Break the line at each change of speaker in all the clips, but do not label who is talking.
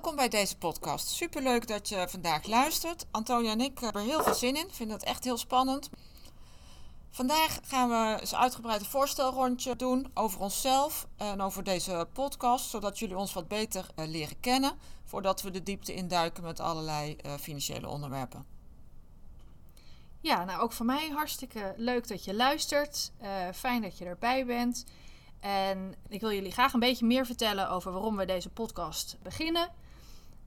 Welkom bij deze podcast. Superleuk dat je vandaag luistert. Antonia en ik hebben er heel veel zin in. Vinden het echt heel spannend. Vandaag gaan we eens uitgebreid een voorstelrondje doen over onszelf en over deze podcast, zodat jullie ons wat beter uh, leren kennen voordat we de diepte induiken met allerlei uh, financiële onderwerpen.
Ja, nou ook voor mij hartstikke leuk dat je luistert. Uh, fijn dat je erbij bent. En ik wil jullie graag een beetje meer vertellen over waarom we deze podcast beginnen.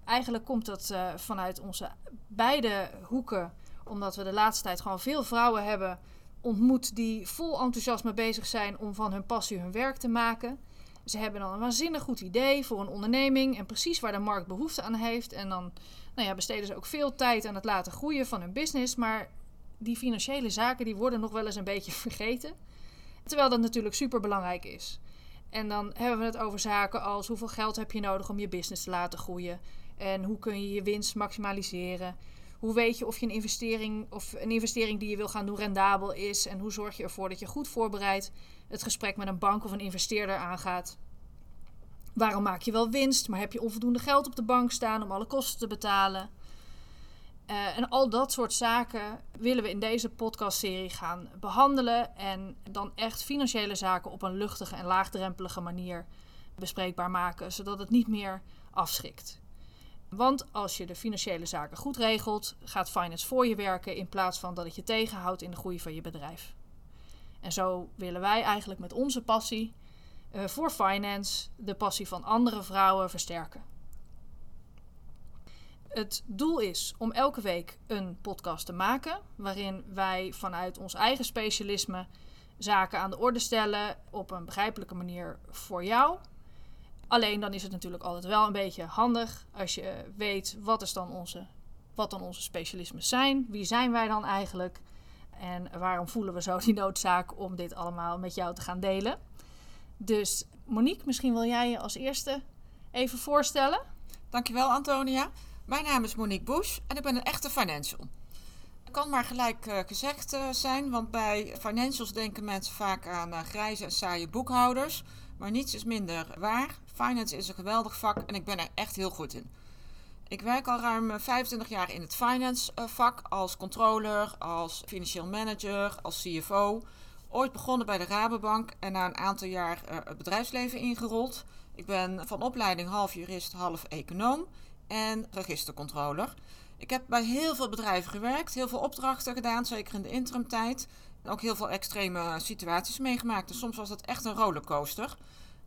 Eigenlijk komt dat uh, vanuit onze beide hoeken, omdat we de laatste tijd gewoon veel vrouwen hebben ontmoet die vol enthousiasme bezig zijn om van hun passie hun werk te maken. Ze hebben dan een waanzinnig goed idee voor een onderneming en precies waar de markt behoefte aan heeft. En dan nou ja, besteden ze ook veel tijd aan het laten groeien van hun business. Maar die financiële zaken die worden nog wel eens een beetje vergeten. Terwijl dat natuurlijk super belangrijk is. En dan hebben we het over zaken als hoeveel geld heb je nodig om je business te laten groeien. En hoe kun je je winst maximaliseren. Hoe weet je of je een investering of een investering die je wil gaan doen rendabel is? En hoe zorg je ervoor dat je goed voorbereid het gesprek met een bank of een investeerder aangaat? Waarom maak je wel winst, maar heb je onvoldoende geld op de bank staan om alle kosten te betalen? Uh, en al dat soort zaken willen we in deze podcastserie gaan behandelen. En dan echt financiële zaken op een luchtige en laagdrempelige manier bespreekbaar maken, zodat het niet meer afschrikt. Want als je de financiële zaken goed regelt, gaat finance voor je werken in plaats van dat het je tegenhoudt in de groei van je bedrijf. En zo willen wij eigenlijk met onze passie uh, voor finance de passie van andere vrouwen versterken. Het doel is om elke week een podcast te maken waarin wij vanuit ons eigen specialisme zaken aan de orde stellen op een begrijpelijke manier voor jou. Alleen dan is het natuurlijk altijd wel een beetje handig als je weet wat, is dan onze, wat dan onze specialismen zijn. Wie zijn wij dan eigenlijk? En waarom voelen we zo die noodzaak om dit allemaal met jou te gaan delen? Dus Monique, misschien wil jij je als eerste even voorstellen.
Dankjewel Antonia. Mijn naam is Monique Bush en ik ben een echte financial. Kan maar gelijk uh, gezegd uh, zijn, want bij financials denken mensen vaak aan uh, grijze en saaie boekhouders. Maar niets is minder waar. Finance is een geweldig vak en ik ben er echt heel goed in. Ik werk al ruim 25 jaar in het finance vak als controller, als financieel manager, als CFO. Ooit begonnen bij de Rabobank en na een aantal jaar het bedrijfsleven ingerold. Ik ben van opleiding half jurist, half econoom en registercontroller. Ik heb bij heel veel bedrijven gewerkt, heel veel opdrachten gedaan, zeker in de interimtijd. En ook heel veel extreme situaties meegemaakt. Dus soms was het echt een rollercoaster.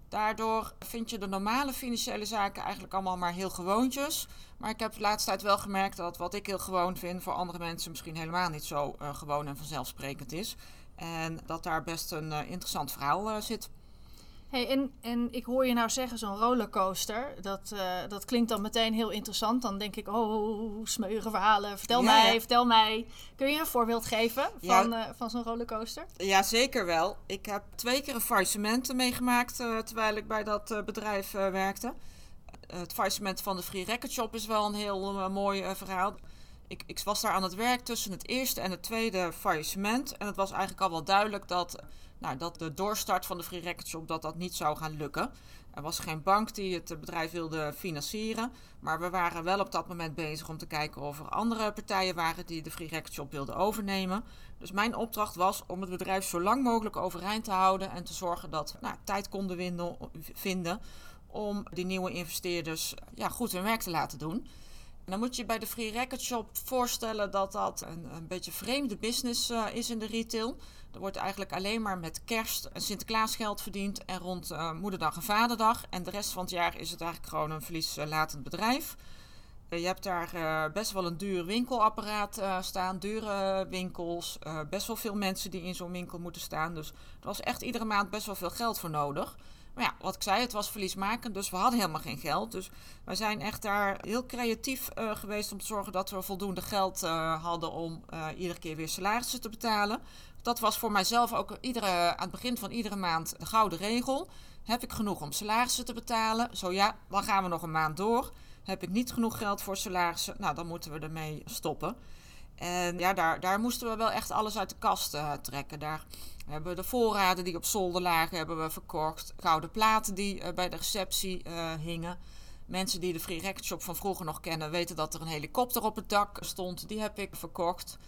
Daardoor vind je de normale financiële zaken eigenlijk allemaal maar heel gewoontjes. Maar ik heb de laatste tijd wel gemerkt dat wat ik heel gewoon vind, voor andere mensen misschien helemaal niet zo uh, gewoon en vanzelfsprekend is. En dat daar best een uh, interessant verhaal uh, zit.
Hey, en, en ik hoor je nou zeggen, zo'n rollercoaster, dat, uh, dat klinkt dan meteen heel interessant. Dan denk ik, oh, smeuïge verhalen, vertel ja, mij, vertel mij. Kun je een voorbeeld geven van, ja. uh, van zo'n rollercoaster?
Ja, zeker wel. Ik heb twee keer een faillissement meegemaakt uh, terwijl ik bij dat bedrijf werkte. het faillissement van de Free Record Shop is wel een heel mooi verhaal. Ik, ik was daar aan het werk tussen het eerste en het tweede faillissement. En het was eigenlijk al wel duidelijk dat nou, dat de doorstart van de Free Record Shop dat niet zou gaan lukken. Er was geen bank die het bedrijf wilde financieren. Maar we waren wel op dat moment bezig om te kijken of er andere partijen waren die de Free Record Shop wilden overnemen. Dus mijn opdracht was om het bedrijf zo lang mogelijk overeind te houden en te zorgen dat we nou, tijd konden vinden om die nieuwe investeerders ja, goed hun werk te laten doen. Dan moet je bij de Free Record Shop voorstellen dat dat een, een beetje vreemde business uh, is in de retail. Er wordt eigenlijk alleen maar met kerst en Sinterklaas geld verdiend en rond uh, moederdag en vaderdag. En de rest van het jaar is het eigenlijk gewoon een verlieslatend bedrijf. je hebt daar best wel een duur winkelapparaat staan, dure winkels, best wel veel mensen die in zo'n winkel moeten staan. Dus er was echt iedere maand best wel veel geld voor nodig. Maar ja, wat ik zei, het was verliesmakend, dus we hadden helemaal geen geld. Dus wij zijn echt daar heel creatief uh, geweest om te zorgen dat we voldoende geld uh, hadden om uh, iedere keer weer salarissen te betalen. Dat was voor mijzelf ook iedere, aan het begin van iedere maand de gouden regel. Heb ik genoeg om salarissen te betalen? Zo ja, dan gaan we nog een maand door. Heb ik niet genoeg geld voor salarissen? Nou, dan moeten we ermee stoppen. En ja, daar, daar moesten we wel echt alles uit de kast trekken. Daar we hebben de voorraden die op zolder lagen, hebben we verkocht. Gouden platen die uh, bij de receptie uh, hingen. Mensen die de Free Shop van vroeger nog kennen, weten dat er een helikopter op het dak stond. Die heb ik verkocht.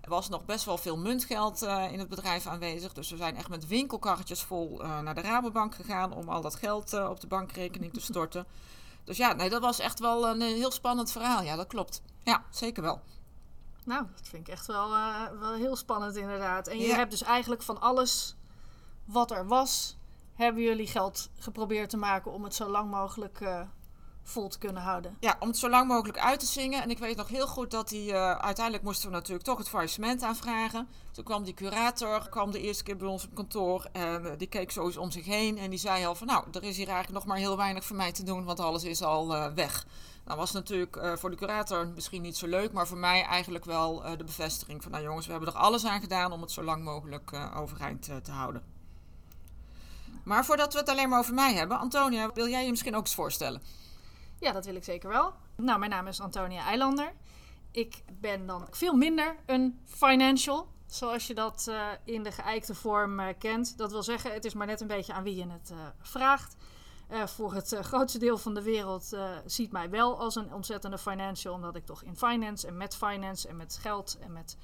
Er was nog best wel veel muntgeld in het bedrijf aanwezig. Dus we zijn echt met winkelkarretjes vol naar de Rabobank gegaan om al dat geld op de bankrekening te storten. Dus ja, nee, dat was echt wel een heel spannend verhaal. Ja, dat klopt. Ja, zeker wel.
Nou, dat vind ik echt wel, uh, wel heel spannend inderdaad. En je hebt dus eigenlijk van alles wat er was, hebben jullie geld geprobeerd te maken om het zo lang mogelijk uh, vol te kunnen houden.
Ja, om het zo lang mogelijk uit te zingen. En ik weet nog heel goed dat die, uh, uiteindelijk moesten we natuurlijk toch het faillissement aanvragen. Toen kwam die curator, kwam de eerste keer bij ons op kantoor en die keek zo eens om zich heen. En die zei al van nou, er is hier eigenlijk nog maar heel weinig voor mij te doen, want alles is al weg. Nou was natuurlijk voor de curator misschien niet zo leuk, maar voor mij eigenlijk wel de bevestiging van, nou jongens, we hebben er alles aan gedaan om het zo lang mogelijk overeind te houden. Maar voordat we het alleen maar over mij hebben, Antonia, wil jij je misschien ook eens voorstellen?
Ja, dat wil ik zeker wel. Nou, mijn naam is Antonia Eilander. Ik ben dan veel minder een financial, zoals je dat in de geëikte vorm kent. Dat wil zeggen, het is maar net een beetje aan wie je het vraagt. Uh, voor het grootste deel van de wereld ziet mij wel als een ontzettende financial, omdat ik toch in finance en met finance en met geld en met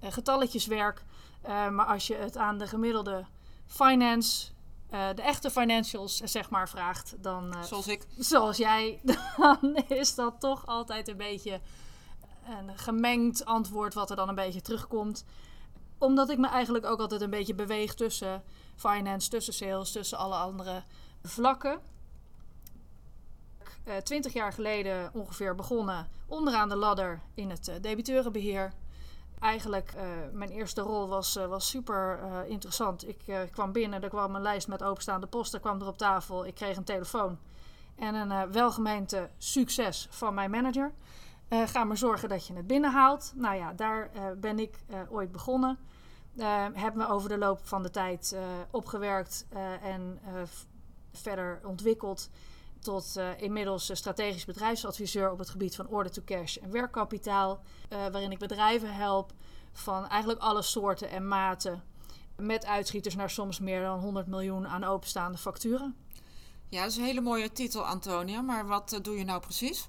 getalletjes werk. maar als je het aan de gemiddelde finance, de echte financials zeg maar vraagt, dan.
zoals ik.
Zoals jij, dan is dat toch altijd een beetje een gemengd antwoord wat er dan een beetje terugkomt. Omdat ik me eigenlijk ook altijd een beetje beweeg tussen finance, tussen sales, tussen alle andere vlakken. Uh, twintig jaar geleden ongeveer begonnen onderaan de ladder in het uh, debiteurenbeheer. Eigenlijk, uh, mijn eerste rol was, was super interessant. Ik kwam binnen, er kwam een lijst met openstaande posten, kwam er op tafel. Ik kreeg een telefoon en een welgemeente succes van mijn manager. ga maar zorgen dat je het binnenhaalt. Nou ja, daar ben ik ooit begonnen. heb me over de loop van de tijd opgewerkt en verder ontwikkeld tot uh, inmiddels strategisch bedrijfsadviseur op het gebied van order to cash en werkkapitaal, uh, waarin ik bedrijven help van eigenlijk alle soorten en maten, met uitschieters naar soms meer dan 100 miljoen aan openstaande facturen.
Ja, dat is een hele mooie titel, Antonia, maar wat uh, doe je nou precies?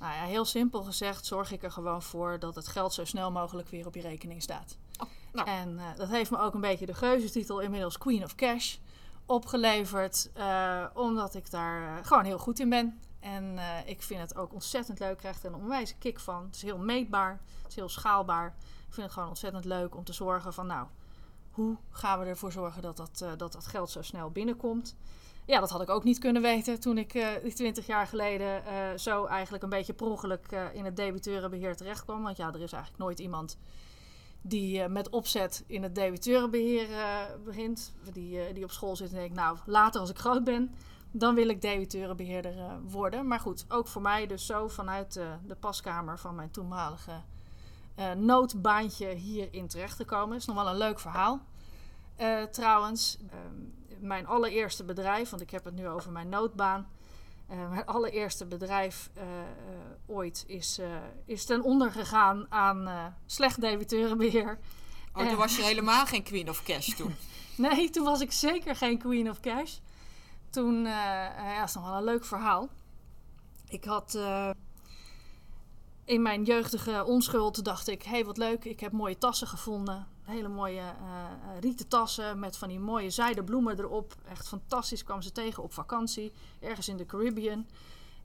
Nou ja, heel simpel gezegd zorg ik er gewoon voor dat het geld zo snel mogelijk weer op je rekening staat. Oh, nou. En dat heeft me ook een beetje de geuzetitel inmiddels Queen of Cash opgeleverd. Uh, omdat ik daar uh, gewoon heel goed in ben. En uh, ik vind het ook ontzettend leuk. Krijg er een onwijze kick van. Het is heel meetbaar. Het is heel schaalbaar. Ik vind het gewoon ontzettend leuk om te zorgen van... nou, hoe gaan we ervoor zorgen dat dat, dat, dat geld zo snel binnenkomt? Ja, dat had ik ook niet kunnen weten toen ik uh, 20 jaar geleden zo eigenlijk een beetje per ongeluk in het debiteurenbeheer terecht kwam. Want ja, er is eigenlijk nooit iemand die uh, met opzet in het debiteurenbeheer uh, begint. Die, uh, die op school zit en denkt, nou, later als ik groot ben, dan wil ik debiteurenbeheerder worden. Maar goed, ook voor mij dus zo vanuit de paskamer van mijn toenmalige noodbaantje hierin terecht te komen. is nog wel een leuk verhaal. trouwens, ehm, mijn allereerste bedrijf, want ik heb het nu over mijn noodbaan uh, mijn allereerste bedrijf uh, uh, ooit is, is ten onder gegaan aan slecht debiteurenbeheer.
Oh, toen was je helemaal geen Queen of Cash toen?
nee, toen was ik zeker geen Queen of Cash. Toen, ja, dat is nog wel een leuk verhaal. Ik had in mijn jeugdige onschuld dacht ik, hé hey, wat leuk, ik heb mooie tassen gevonden. Hele mooie uh, rieten tassen met van die mooie zijden bloemen erop. Echt fantastisch, kwam ze tegen op vakantie, ergens in de Caribbean.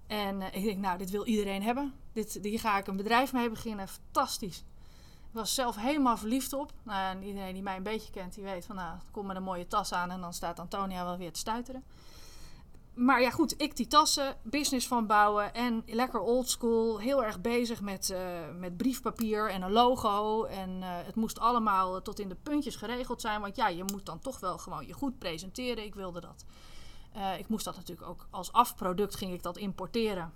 En uh, ik denk, nou, dit wil iedereen hebben. Dit, hier ga ik een bedrijf mee beginnen. Fantastisch. Ik was zelf helemaal verliefd op. Nou, en iedereen die mij een beetje kent, die weet van, nou, kom met een mooie tas aan en dan staat Antonia wel weer te stuiteren. Maar ja, goed, ik die tassen, business van bouwen en lekker oldschool. Heel erg bezig met, uh, met briefpapier en een logo. En uh, het moest allemaal tot in de puntjes geregeld zijn. Want ja, je moet dan toch wel gewoon je goed presenteren. Ik wilde dat. Ik moest dat natuurlijk ook als afproduct ging ik dat importeren.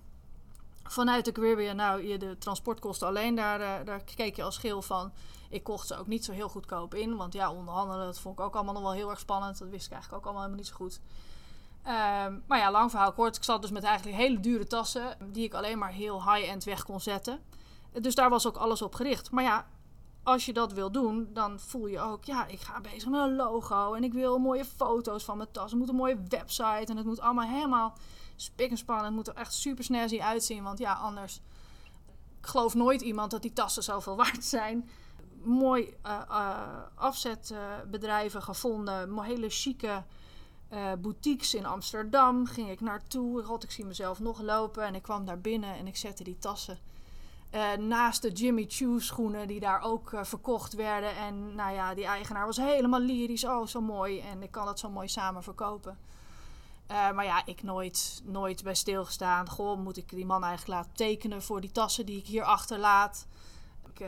Vanuit de Caribbean, nou, je, de transportkosten alleen, daar, daar keek je als schil van. Ik kocht ze ook niet zo heel goedkoop in. Want ja, onderhandelen, dat vond ik ook allemaal nog wel heel erg spannend. Dat wist ik eigenlijk ook allemaal helemaal niet zo goed. Um, maar ja, lang verhaal kort. Ik zat dus met eigenlijk hele dure tassen. Die ik alleen maar heel high-end weg kon zetten. Dus daar was ook alles op gericht. Maar ja, als je dat wil doen, dan voel je ook... Ja, ik ga bezig met een logo. En ik wil mooie foto's van mijn tas. Het moet een mooie website. En het moet allemaal helemaal spik en spannen. Het moet er echt super snazzy uitzien. Want ja, anders... Ik geloof nooit iemand dat die tassen zoveel waard zijn. Mooi uh, uh, afzetbedrijven gevonden. Hele chique uh, boutiques in Amsterdam ging ik naartoe. God, ik zie mezelf nog lopen. En ik kwam daar binnen en ik zette die tassen uh, naast de Jimmy Choo schoenen die daar ook uh, verkocht werden. En nou ja, die eigenaar was helemaal lyrisch. Oh, zo mooi. En ik kan dat zo mooi samen verkopen. maar ja, ik nooit, nooit bij stilgestaan. Goh, moet ik die man eigenlijk laten tekenen voor die tassen die ik hier achterlaat? Ik,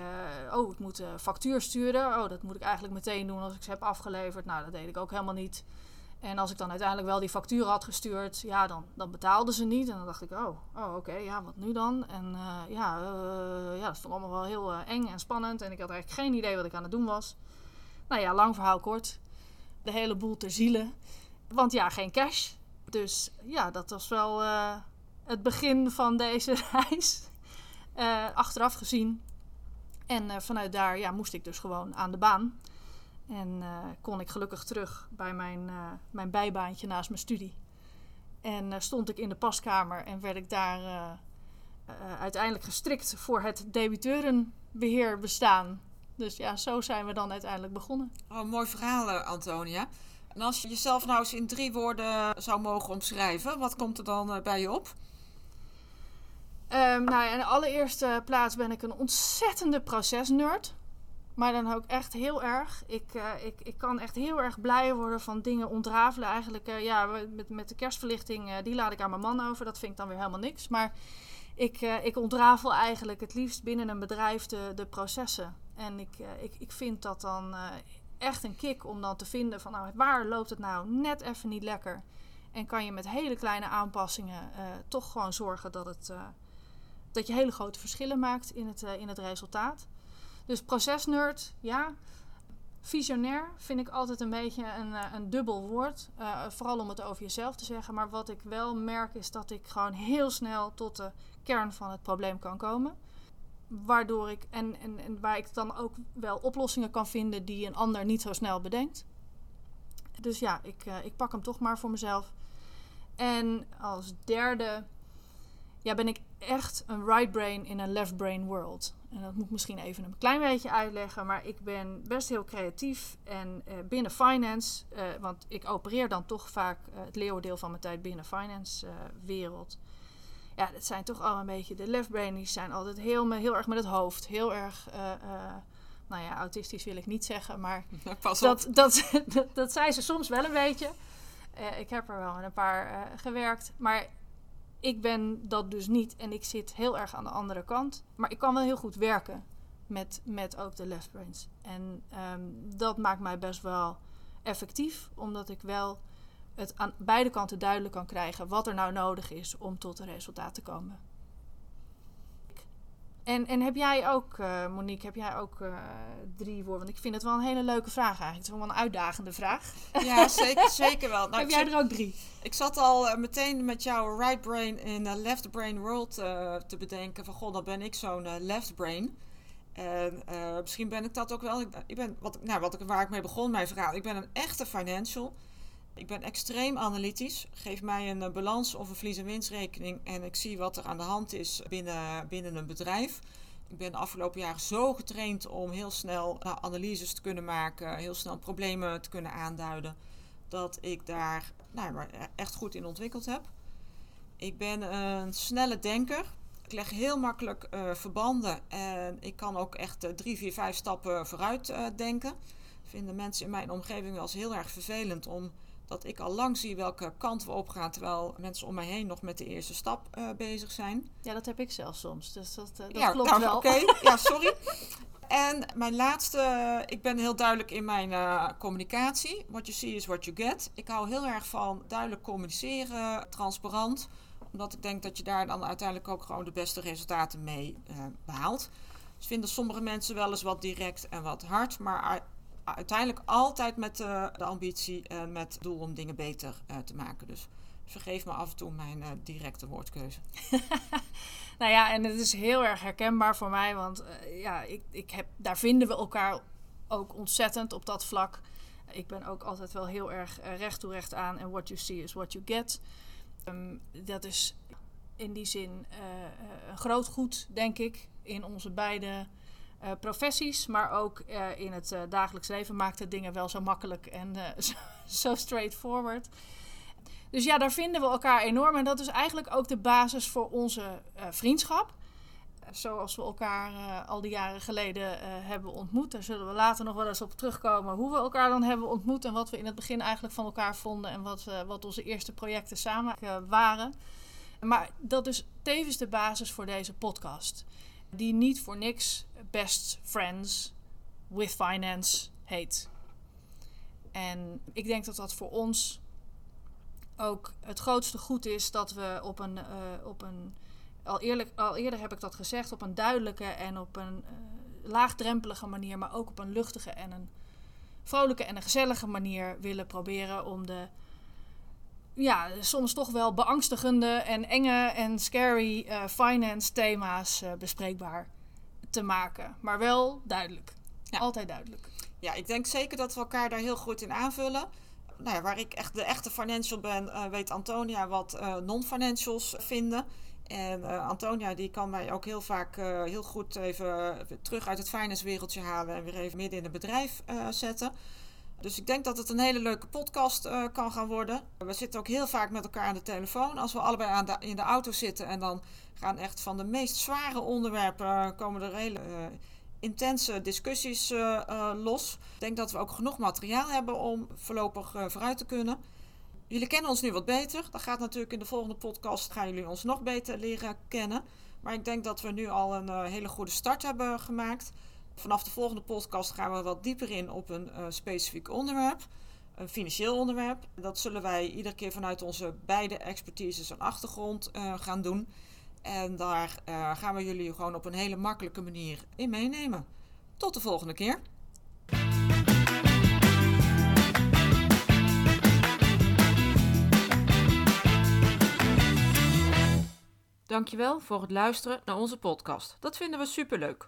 oh, ik moet een factuur sturen. Oh, dat moet ik eigenlijk meteen doen als ik ze heb afgeleverd. Nou, dat deed ik ook helemaal niet. En als ik dan uiteindelijk wel die factuur had gestuurd, ja, dan, dan betaalden ze niet. En dan dacht ik, oh, oh oké, ja, wat nu dan? En uh, ja, uh, ja, dat vond allemaal wel heel uh, eng en spannend. En ik had eigenlijk geen idee wat ik aan het doen was. Nou ja, lang verhaal kort. De hele boel ter ziele. Want ja, geen cash. Dus ja, dat was wel het begin van deze reis. achteraf gezien. En vanuit daar ja, moest ik dus gewoon aan de baan. En uh, kon ik gelukkig terug bij mijn, uh, mijn bijbaantje naast mijn studie. En uh, stond ik in de paskamer en werd ik daar uiteindelijk gestrikt voor het debiteurenbeheer bestaan. Dus ja, zo zijn we dan uiteindelijk begonnen.
Oh, mooi verhaal, Antonia. En als je jezelf nou eens in drie woorden zou mogen omschrijven, wat komt er dan bij je op?
Um, nou, in de allereerste plaats ben ik een ontzettende procesnerd. Maar dan ook echt heel erg. Ik, uh, ik, ik kan echt heel erg blij worden van dingen ontrafelen. Eigenlijk, uh, ja, met, met de kerstverlichting, uh, die laat ik aan mijn man over. Dat vind ik dan weer helemaal niks. Maar ik, ik ontrafel eigenlijk het liefst binnen een bedrijf de, de processen. En ik, ik, ik vind dat dan echt een kick om dan te vinden van, nou, waar loopt het nou net even niet lekker? En kan je met hele kleine aanpassingen toch gewoon zorgen dat, het, dat je hele grote verschillen maakt in het, in het resultaat. Dus procesnerd, ja. Visionair vind ik altijd een beetje een, eh, een dubbel woord. Uh, vooral om het over jezelf te zeggen. Maar wat ik wel merk is dat ik gewoon heel snel tot de kern van het probleem kan komen. Waardoor ik, en, en, waar ik dan ook wel oplossingen kan vinden die een ander niet zo snel bedenkt. Dus ja, ik, uh, ik pak hem toch maar voor mezelf. En als derde ja, ben ik echt een right brain in een left brain world. En dat moet ik misschien even een klein beetje uitleggen. Maar ik ben best heel creatief. En uh, binnen finance, uh, want ik opereer dan toch vaak uh, het leeuwendeel van mijn tijd binnen finance wereld. Ja, dat zijn toch al een beetje de left brain. Die zijn altijd heel, heel erg met het hoofd. Heel erg, nou ja, autistisch wil ik niet zeggen. Maar
Pas
dat, dat, dat, dat, zijn ze soms wel een beetje. ik heb er wel met een paar gewerkt. Maar ik ben dat dus niet en ik zit heel erg aan de andere kant. Maar ik kan wel heel goed werken met, met ook de left brains. En um, dat maakt mij best wel effectief, omdat ik wel het aan beide kanten duidelijk kan krijgen wat er nou nodig is om tot een resultaat te komen. En, en heb jij ook, uh, Monique, heb jij ook uh, drie woorden? Want ik vind het wel een hele leuke vraag eigenlijk. Het is wel een uitdagende vraag.
Ja, zeker, zeker wel.
Nou, heb jij er ook drie?
Ik zat al uh, meteen met jouw right brain in left brain world te bedenken. Van, god, dan ben ik zo'n left brain. En misschien ben ik dat ook wel. Ik, ben, wat, nou, wat ik, waar ik mee begon, mijn verhaal. Ik ben een echte financial. Ik ben extreem analytisch. Geef mij een balans of een verlies- en winstrekening en ik zie wat er aan de hand is binnen, binnen een bedrijf. Ik ben de afgelopen jaren zo getraind om heel snel nou, analyses te kunnen maken, heel snel problemen te kunnen aanduiden, dat ik daar nou, echt goed in ontwikkeld heb. Ik ben een snelle denker. Ik leg heel makkelijk verbanden en ik kan ook echt uh, drie, vier, vijf stappen vooruit denken. Vinden mensen in mijn omgeving wel eens heel erg vervelend om dat ik al lang zie welke kant we op gaan, terwijl mensen om mij heen nog met de eerste stap uh, bezig zijn.
Ja, dat heb ik zelf soms. Dus dat, uh, dat
ja,
klopt
nou,
wel.
Oké, ja, sorry. En mijn laatste, ik ben heel duidelijk in mijn uh, communicatie. What you see is what you get. Ik hou heel erg van duidelijk communiceren, transparant. Omdat ik denk dat je daar dan uiteindelijk ook gewoon de beste resultaten mee behaalt. Dus vinden sommige mensen wel eens wat direct en wat hard. Maar uiteindelijk altijd met de, ambitie en met het doel om dingen beter uh, te maken. Dus vergeef me af en toe mijn uh, directe woordkeuze.
nou ja, en het is heel erg herkenbaar voor mij, want ja, ik, ik heb, daar vinden we elkaar ook ontzettend op dat vlak. Ik ben ook altijd wel heel erg recht toe recht aan en what you see is what you get. Um, dat is in die zin een groot goed, denk ik, in onze beide uh, professies, maar ook uh, in het uh, dagelijks leven maakt het dingen wel zo makkelijk en zo, zo straightforward. Dus ja, daar vinden we elkaar enorm. En dat is eigenlijk ook de basis voor onze vriendschap. Zoals we elkaar al die jaren geleden hebben ontmoet. Daar zullen we later nog wel eens op terugkomen. Hoe we elkaar dan hebben ontmoet. En wat we in het begin eigenlijk van elkaar vonden. En wat, wat onze eerste projecten samen waren. Maar dat is tevens de basis voor deze podcast die niet voor niks Best Friends with Finance heet. En ik denk dat dat voor ons ook het grootste goed is dat we op een, uh, op een al, eerlijk, al eerder heb ik dat gezegd, op een duidelijke en op een uh, laagdrempelige manier, maar ook op een luchtige en een vrolijke en een gezellige manier willen proberen om de ja, soms toch wel beangstigende en enge en scary uh, finance thema's uh, bespreekbaar te maken. Maar wel duidelijk. Ja. Altijd duidelijk.
Ja, ik denk zeker dat we elkaar daar heel goed in aanvullen. Nou ja, waar ik echt de echte financial ben, uh, weet Antonia wat non-financials vinden. En Antonia die kan mij ook heel vaak heel goed even terug uit het finance wereldje halen en weer even midden in het bedrijf zetten. Dus ik denk dat het een hele leuke podcast uh, kan gaan worden. We zitten ook heel vaak met elkaar aan de telefoon. Als we allebei aan in de auto zitten en dan gaan echt van de meest zware onderwerpen uh, komen er hele uh, intense discussies los. Ik denk dat we ook genoeg materiaal hebben om voorlopig vooruit te kunnen. Jullie kennen ons nu wat beter. Dat gaat natuurlijk in de volgende podcast gaan jullie ons nog beter leren kennen. Maar ik denk dat we nu al een hele goede start hebben gemaakt. Vanaf de volgende podcast gaan we wat dieper in op een uh, specifiek onderwerp. Een financieel onderwerp. Dat zullen wij iedere keer vanuit onze beide expertises en achtergrond uh, gaan doen. En daar uh, gaan we jullie gewoon op een hele makkelijke manier in meenemen. Tot de volgende keer. Dankjewel voor het luisteren naar onze podcast. Dat vinden we superleuk.